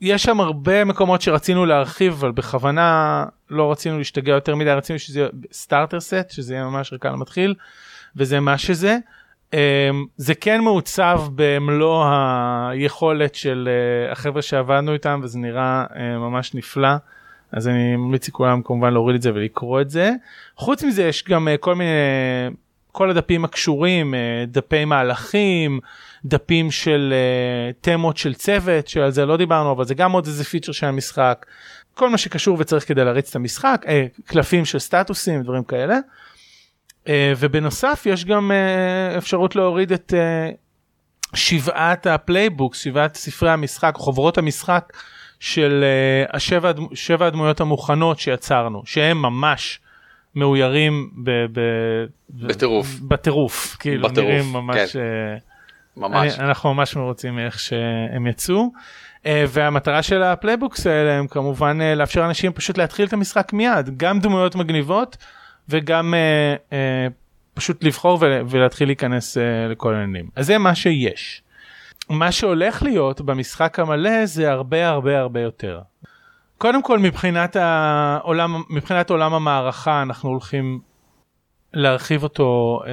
יש שם הרבה מקומות שרצינו להרחיב אבל בכוונה לא רצינו להשתגע יותר מדי רצינו שזה יהיה starter set שזה יהיה ממש רקע למתחיל וזה מה שזה. Um, זה כן מעוצב במלוא היכולת של uh, החבר'ה שעבדנו איתם וזה נראה uh, ממש נפלא. אז אני ממליץ לכולם כמובן להוריד את זה ולקרוא את זה. חוץ מזה יש גם uh, כל מיני כל הדפים הקשורים דפי מהלכים דפים של uh, תמות של צוות שעל זה לא דיברנו אבל זה גם עוד איזה feature של המשחק. כל מה שקשור וצריך כדי להריץ את המשחק uh, קלפים של סטטוסים דברים כאלה. Uh, ובנוסף יש גם uh, אפשרות להוריד את uh, שבעת ה playbooks שבעת ספרי המשחק חוברות המשחק של uh, השבע שבע הדמויות המוכנות שיצרנו שהם ממש מאוירים ב, ב, בטירוף. בטירוף כאילו בטירוף, נראים ממש. כן. אה, ממש. אני, אנחנו ממש מרוצים מאיך שהם יצאו. Uh, והמטרה של ה playbooks האלה הם כמובן uh, לאפשר לאנשים פשוט להתחיל את המשחק מיד גם דמויות מגניבות וגם uh, פשוט לבחור ול, ולהתחיל להיכנס לכל העניינים אז זה מה שיש. מה שהולך להיות במשחק המלא זה הרבה הרבה הרבה יותר. קודם כל מבחינת העולם מבחינת עולם המערכה אנחנו הולכים להרחיב אותו אה,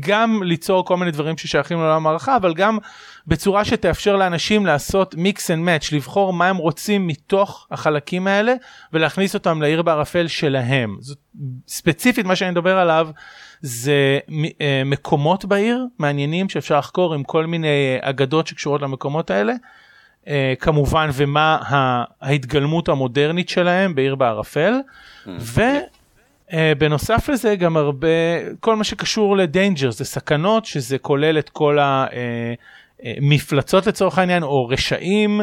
גם ליצור כל מיני דברים ששייכים לעולם המערכה אבל גם בצורה שתאפשר לאנשים לעשות מיקס אנד מאץ' לבחור מה הם רוצים מתוך החלקים האלה ולהכניס אותם לעיר בערפל שלהם. זאת, ספציפית מה שאני מדבר עליו זה אה, מקומות בעיר מעניינים שאפשר לחקור עם כל מיני אה, אגדות שקשורות למקומות האלה. אה, כמובן ומה ההתגלמות המודרנית שלהם בעיר בערפל. ובנוסף לזה גם הרבה כל מה שקשור ל dangers זה סכנות שזה כולל את כל המפלצות לצורך העניין או רשעים.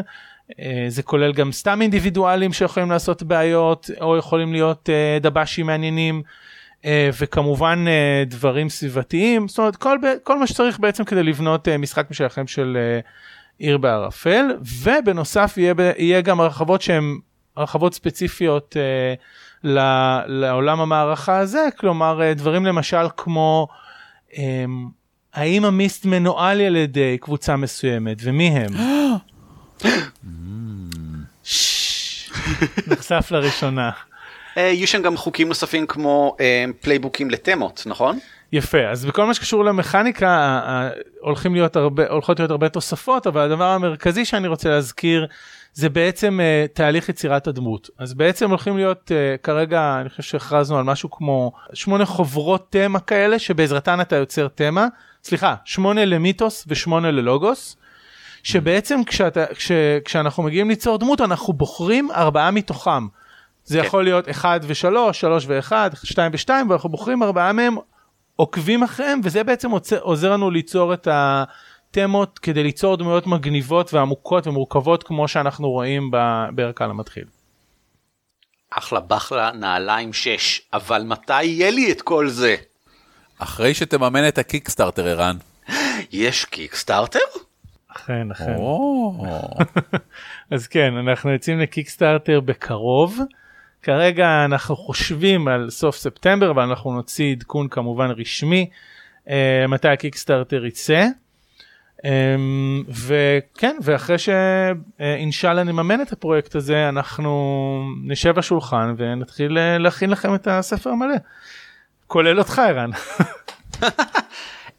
אה, זה כולל גם סתם אינדיבידואלים שיכולים לעשות בעיות או יכולים להיות אה, דב"שים מעניינים. אה, וכמובן אה, דברים סביבתיים זאת אומרת כל, כל מה שצריך בעצם כדי לבנות אה, משחק משלכם של אה, עיר בערפל ובנוסף יהיה, יהיה גם הרחבות שהן הרחבות ספציפיות אה, לעולם המערכה הזה כלומר אה, דברים למשל כמו אה, האם המיסט מנוהל על ידי קבוצה מסוימת ומי הם. נחשף לראשונה. אה, יהיו שם גם חוקים נוספים כמו אה, playbookים לתמות נכון? יפה אז בכל מה שקשור למכניקה הולכים להיות הרבה הולכות להיות הרבה תוספות אבל הדבר המרכזי שאני רוצה להזכיר זה בעצם uh, תהליך יצירת הדמות אז בעצם הולכים להיות uh, כרגע אני חושב שהכרזנו על משהו כמו שמונה חוברות תמה כאלה שבעזרתן אתה יוצר תמה סליחה שמונה למיתוס ושמונה ללוגוס. שבעצם כשאתה, כש, כשאנחנו מגיעים ליצור דמות אנחנו בוחרים ארבעה מתוכם. זה כן. יכול להיות אחד ושלוש, שלוש ואחד, שתיים ושתיים, ואנחנו בוחרים ארבעה מהם, עוקבים אחריהם, וזה בעצם עוצר, עוזר לנו ליצור את התמות כדי ליצור דמויות מגניבות ועמוקות ומורכבות כמו שאנחנו רואים בערכה למתחיל. אחלה בחלה נעליים 6 אבל מתי יהיה לי את כל זה? אחרי שתממן את הקיקסטארטר ערן. יש קיקסטארטר? אכן, אכן. אז כן, אנחנו יוצאים לקיקסטארטר בקרוב. כרגע אנחנו חושבים על סוף ספטמבר, אבל אנחנו נוציא עדכון כמובן רשמי אה, מתי הקיקסטארטר יצא. אה, וכן, ואחרי שאינשאללה נממן את הפרויקט הזה, אנחנו נשב בשולחן ונתחיל אה, להכין לכם את הספר המלא. כולל אותך ערן.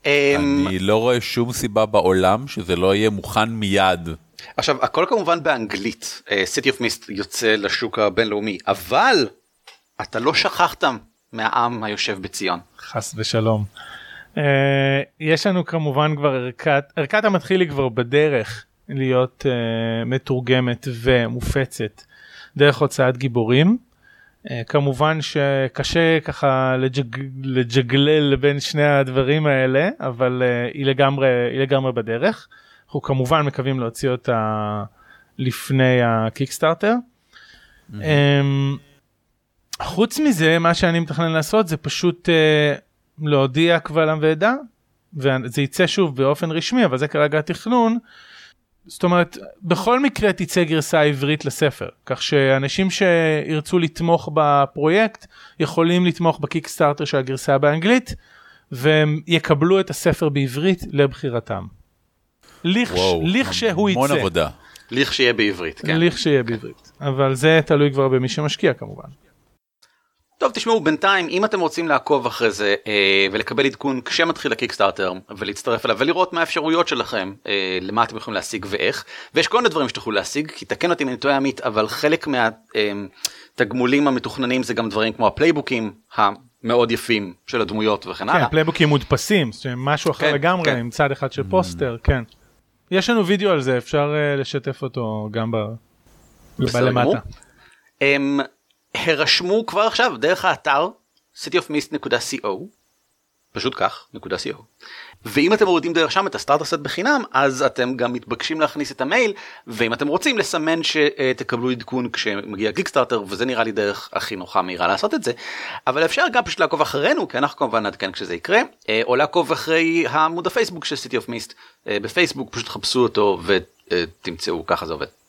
אמ, אני לא רואה שום סיבה בעולם שזה לא יהיה מוכן מיד. עכשיו הכל כמובן באנגלית אה, City of Mist יוצא לשוק הבינלאומי אבל אתה לא שכחת מהעם היושב בציון. חס ושלום. אה, יש לנו כמובן כבר ערכת, ערכת המתחיל היא כבר בדרך להיות uh, מתורגמת ומופצת דרך הוצאת גיבורים. Uh, כמובן שקשה ככה לג'ג, לג'גלל בין שני הדברים האלה אבל uh, היא לגמרי היא לגמרי בדרך. אנחנו כמובן מקווים להוציא אותה לפני הקיקסטארטר. Mm-hmm. Um, חוץ מזה מה שאני מתכנן לעשות זה פשוט uh, להודיע קבל עם ועדה וזה יצא שוב באופן רשמי אבל זה כרגע התכנון. זאת אומרת בכל מקרה תצא גרסה עברית לספר כך שאנשים שירצו לתמוך בפרויקט יכולים לתמוך בקיקסטארטר של הגרסה באנגלית והם יקבלו את הספר בעברית לבחירתם. לכשהוא יצא. המון עבודה. לכשיהיה בעברית, כן. לכשיהיה בעברית. אבל זה תלוי כבר במי שמשקיע כמובן. טוב תשמעו בינתיים אם אתם רוצים לעקוב אחרי זה אה, ולקבל עדכון כשמתחיל הקיקסטארטר ולהצטרף אליו ולראות מה האפשרויות שלכם אה, למה אתם יכולים להשיג ואיך ויש כל מיני דברים שתוכלו להשיג כי תקן אותי אם אני טועה עמית אבל חלק מהתגמולים אה, המתוכננים זה גם דברים כמו ה playbookים המאוד יפים של הדמויות וכן הלאה. כן, playbookים מודפסים משהו אחר כן, לגמרי כן. עם צד אחד של פוסטר כן. יש לנו וידאו על זה אפשר uh, לשתף אותו גם ב... בלמטה. הרשמו כבר עכשיו דרך האתר cityofmist.co פשוט כך נקודה co ואם אתם מורידים דרך שם את הסטארט הסט בחינם אז אתם גם מתבקשים להכניס את המייל ואם אתם רוצים לסמן שתקבלו עדכון כשמגיע קיקסטארטר וזה נראה לי דרך הכי נוחה מהירה לעשות את זה אבל אפשר גם פשוט לעקוב אחרינו כי אנחנו כמובן נעדכן כשזה יקרה אה, או לעקוב אחרי העמוד הפייסבוק של of mist אה, בפייסבוק פשוט חפשו אותו ותמצאו ככה זה עובד.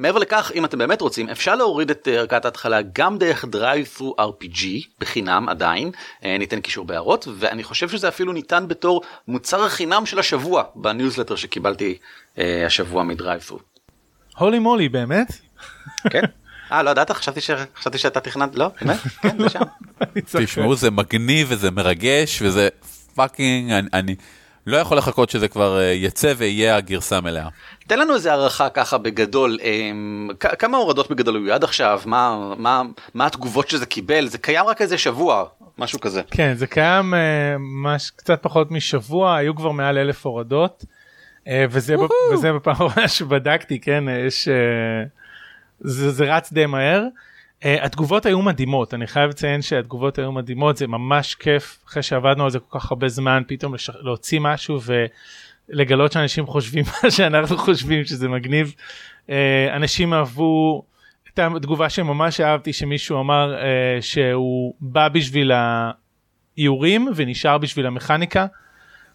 מעבר לכך אם אתם באמת רוצים אפשר להוריד את ערכת ההתחלה גם דרך drive through RPG בחינם עדיין אה, ניתן קישור בהערות ואני חושב שזה אפילו ניתן בתור מוצר החינם של השבוע בניוזלטר שקיבלתי אה, השבוע מ DriveThru. holy moly באמת? כן. אה לא ידעת חשבתי חשבתי שאתה תכננת לא באמת כן זה שם. תשמעו זה מגניב וזה מרגש וזה fucking אני לא יכול לחכות שזה כבר אה, יצא ויהיה הגרסה המלאה. תן לנו איזה הערכה ככה בגדול אמ, כמה הורדות בגדול היו עד עכשיו? מה מה מה התגובות שזה קיבל? זה קיים רק איזה שבוע משהו כזה. כן זה קיים אה, מש, קצת פחות משבוע היו כבר מעל אלף הורדות אה, וזה וזה בפעם האחרונה שבדקתי כן יש זה, זה רץ די מהר. Uh, התגובות היו מדהימות אני חייב לציין שהתגובות היו מדהימות זה ממש כיף אחרי שעבדנו על זה כל כך הרבה זמן פתאום לש... להוציא משהו ולגלות שאנשים חושבים מה שאנחנו חושבים שזה מגניב. Uh, אנשים אהבו את התגובה שממש אהבתי שמישהו אמר uh, שהוא בא בשביל האיורים ונשאר בשביל המכניקה.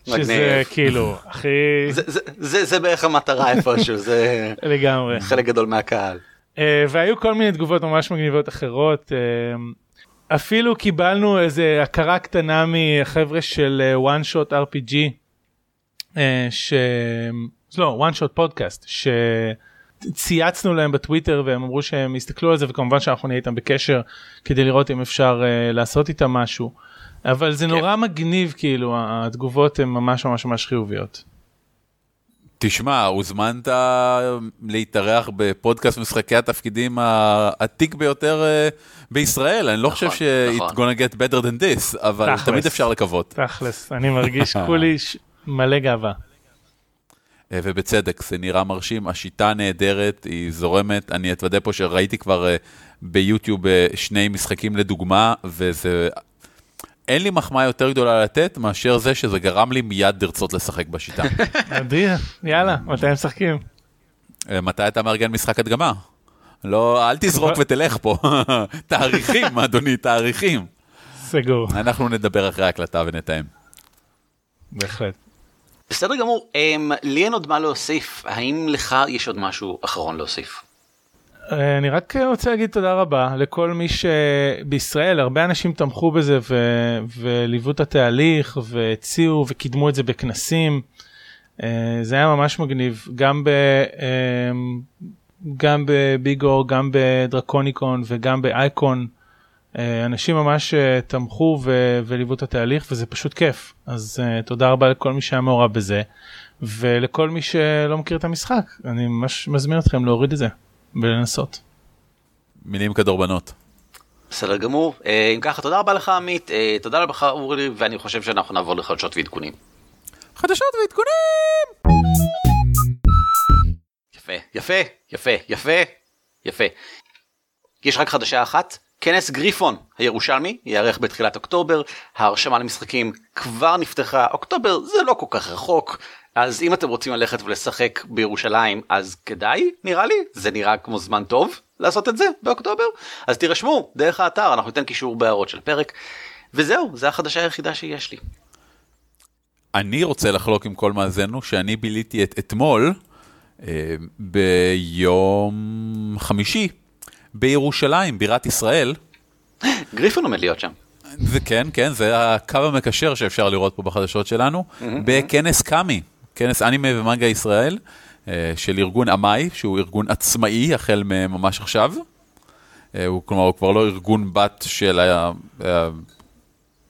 מגניב. שזה כאילו הכי זה, זה, זה, זה בערך המטרה איפשהו זה לגמרי חלק גדול מהקהל. Uh, והיו כל מיני תגובות ממש מגניבות אחרות. אפילו קיבלנו איזה הכרה קטנה מחבר'ה של one shot RPG, ש... לא, one shot podcast, שצייצנו להם בטוויטר והם אמרו שהם יסתכלו על זה וכמובן שאנחנו נהיה איתם בקשר כדי לראות אם אפשר uh, לעשות איתם משהו. אבל זה כן. נורא מגניב כאילו התגובות הן ממש ממש ממש חיוביות. תשמע, הוזמנת להתארח בפודקאסט משחקי התפקידים העתיק ביותר אה, בישראל, אני לא חושב נכון, ש- נכון. it's gonna get better than this, אבל תכלס. תמיד אפשר לקוות. תכלס, אני מרגיש כולי מלא גאווה. אה, ובצדק, זה נראה מרשים, השיטה נהדרת, היא זורמת, אני אתוודה פה שראיתי כבר אה, ביוטיוב אה, שני משחקים לדוגמה, וזה... אין לי מחמאה יותר גדולה לתת מאשר זה שזה גרם לי מיד לרצות לשחק בשיטה. אדיר, יאללה, מתי הם משחקים? מתי אתה מארגן משחק הדגמה? לא, אל תזרוק ותלך פה. תאריכים, אדוני, תאריכים. סגור, אנחנו נדבר אחרי ההקלטה ונתאם. בהחלט. בסדר גמור אמ, לי אין עוד מה להוסיף האם לך יש עוד משהו אחרון להוסיף. אה, אני רק רוצה להגיד תודה רבה לכל מי שבישראל הרבה אנשים תמכו בזה ו... וליוו את התהליך והציעו וקידמו את זה בכנסים. אה, זה היה ממש מגניב גם ב... אה, גם בביגור גם בדרקוניקון וגם באייקון. אנשים ממש תמכו ו... וליוו את התהליך וזה פשוט כיף אז תודה רבה לכל מי שהיה מעורב בזה ולכל מי שלא מכיר את המשחק אני ממש מזמין אתכם להוריד את זה ולנסות. מילים כדורבנות. בסדר גמור. אה, אם ככה, תודה רבה לך עמית, אה, תודה לך אורי, ואני חושב שאנחנו נעבור לחדשות ועדכונים. חדשות ועדכונים! יפה, יפה, יפה, יפה, יפה. יש רק חדשה אחת, כנס גריפון הירושלמי ייערך בתחילת אוקטובר, ההרשמה למשחקים כבר נפתחה, אוקטובר זה לא כל כך רחוק, אז אם אתם רוצים ללכת ולשחק בירושלים אז כדאי, נראה לי, זה נראה כמו זמן טוב לעשות את זה באוקטובר, אז תירשמו דרך האתר, אנחנו ניתן קישור בהערות של פרק, וזהו, זה החדשה היחידה שיש לי. אני רוצה לחלוק עם כל מאזינו שאני ביליתי את אתמול אה, ביום חמישי בירושלים, בירת ישראל. גריפון עומד להיות שם. זה כן, כן, זה הקו המקשר שאפשר לראות פה בחדשות שלנו, בכנס קאמי, כנס אנימה ומנגה ישראל, אה, של ארגון אמאי, שהוא ארגון עצמאי החל ממש עכשיו. אה, הוא, כלומר, הוא כבר לא ארגון בת של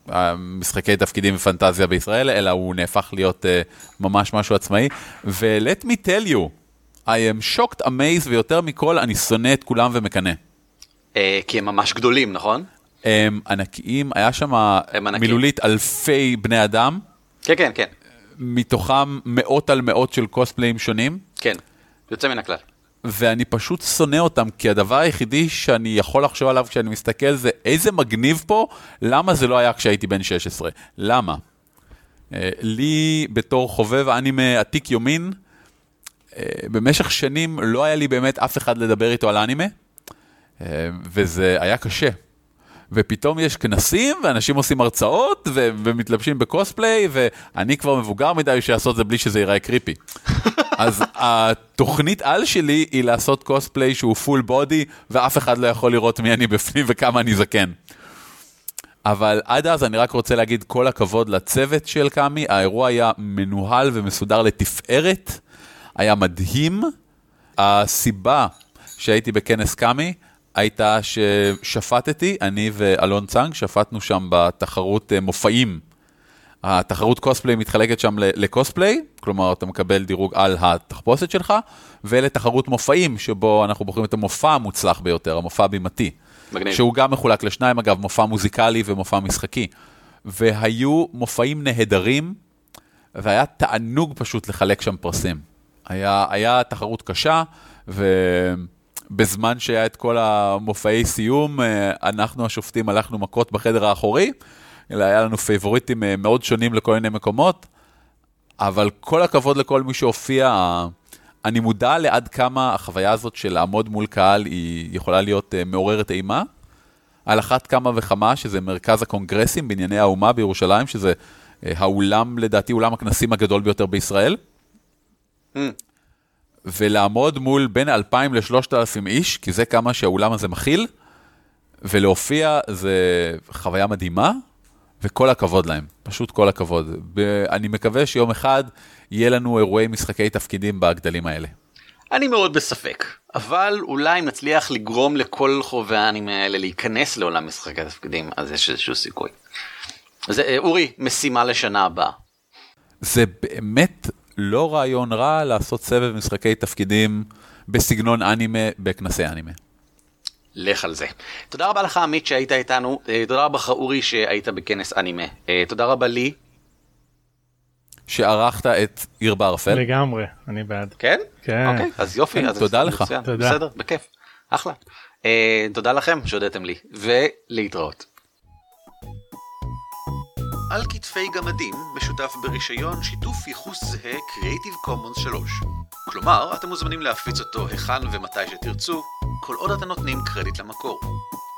המשחקי תפקידים ופנטזיה בישראל, אלא הוא נהפך להיות uh, ממש משהו עצמאי. ו-let me tell you, I am shocked, amazed, ויותר מכל, אני שונא את כולם ומקנא. אה, כי הם ממש גדולים, נכון? הם ענקיים, היה שם. מילולית אלפי בני אדם, כן, כן, כן, מתוכם מאות על מאות של קוספליים שונים, כן, יוצא מן הכלל. ואני פשוט שונא אותם, כי הדבר היחידי שאני יכול לחשוב עליו כשאני מסתכל זה איזה מגניב פה, למה זה לא היה כשהייתי בן 16? למה? אה, לי, בתור חובב אנימה עתיק יומין, במשך שנים לא היה לי באמת אף אחד לדבר איתו על אנימה, אה, וזה היה קשה. ופתאום יש כנסים, ואנשים עושים הרצאות, ו- ומתלבשים בקוספליי, ואני כבר מבוגר מדי בשביל לעשות את זה בלי שזה ייראה קריפי. אז התוכנית על שלי היא לעשות קוספליי שהוא פול בודי, ואף אחד לא יכול לראות מי אני בפנים וכמה אני זקן. אבל עד אז אני רק רוצה להגיד כל הכבוד לצוות של קאמי, האירוע היה מנוהל ומסודר לתפארת, היה מדהים. הסיבה שהייתי בכנס קאמי הייתה ששפטתי, אני ואלון צאנג, שפטנו שם בתחרות אה, מופעים. התחרות קוספליי מתחלקת שם לקוספליי, כלומר אתה מקבל דירוג על התחפושת שלך, ולתחרות מופעים, שבו אנחנו בוחרים את המופע המוצלח ביותר, המופע הבימתי. מגניב. שהוא גם מחולק לשניים, אגב, מופע מוזיקלי ומופע משחקי. והיו מופעים נהדרים, והיה תענוג פשוט לחלק שם פרסים. היה, היה תחרות קשה, ובזמן שהיה את כל המופעי סיום, אה, אנחנו השופטים הלכנו מכות בחדר האחורי, אלא היה לנו פייבוריטים אה, מאוד שונים לכל מיני מקומות, אבל כל הכבוד לכל מי שהופיע. אני מודע לעד כמה החוויה הזאת של לעמוד מול קהל היא יכולה להיות אה, מעוררת אימה. על אחת כמה וכמה, שזה מרכז הקונגרסים בענייני האומה בירושלים, שזה אה, האולם, לדעתי, אולם הכנסים הגדול ביותר בישראל. ולעמוד מול בין 2,000 ל-3,000 איש, כי זה כמה שהאולם הזה מכיל, ולהופיע זה חוויה מדהימה, וכל הכבוד להם, פשוט כל הכבוד. אני מקווה שיום אחד יהיה לנו אירועי משחקי תפקידים בגדלים האלה. אני מאוד בספק, אבל אולי אם נצליח לגרום לכל חובבי האנימה האלה להיכנס לעולם משחקי התפקידים, אז יש איזשהו סיכוי. אז אה, אורי, משימה לשנה הבאה. זה באמת לא רעיון רע לעשות סבב משחקי תפקידים בסגנון אנימה בכנסי אנימה. לך על זה. תודה רבה לך עמית שהיית איתנו, אה, תודה רבה לך אורי שהיית בכנס אנימה, אה, תודה רבה לי, שערכת את עיר בערפל. לגמרי, אני בעד. כן? כן. אוקיי, אז יופי. כן, אז תודה לך. מצוין, תודה. בסדר, בכיף, אחלה. אה, תודה לכם שהודיתם לי, ולהתראות. על כתפי גמדים משותף ברישיון שיתוף ייחוס זהה Creative Commons 3. כלומר, אתם מוזמנים להפיץ אותו היכן ומתי שתרצו, כל עוד אתם נותנים קרדיט למקור.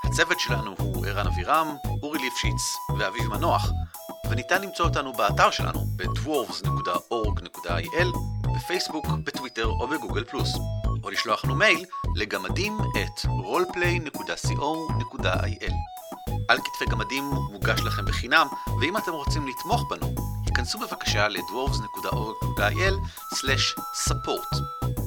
הצוות שלנו הוא ערן אבירם, אורי ליפשיץ ואביב מנוח, וניתן למצוא אותנו באתר שלנו ב-dwarves.org.il, בפייסבוק, בטוויטר או בגוגל פלוס, או לשלוח לנו מייל לגמדים את roleplay.co.il. על כתפי גמדים מוגש לכם בחינם, ואם אתם רוצים לתמוך בנו, היכנסו בבקשה ל-dwarves.org.il/support.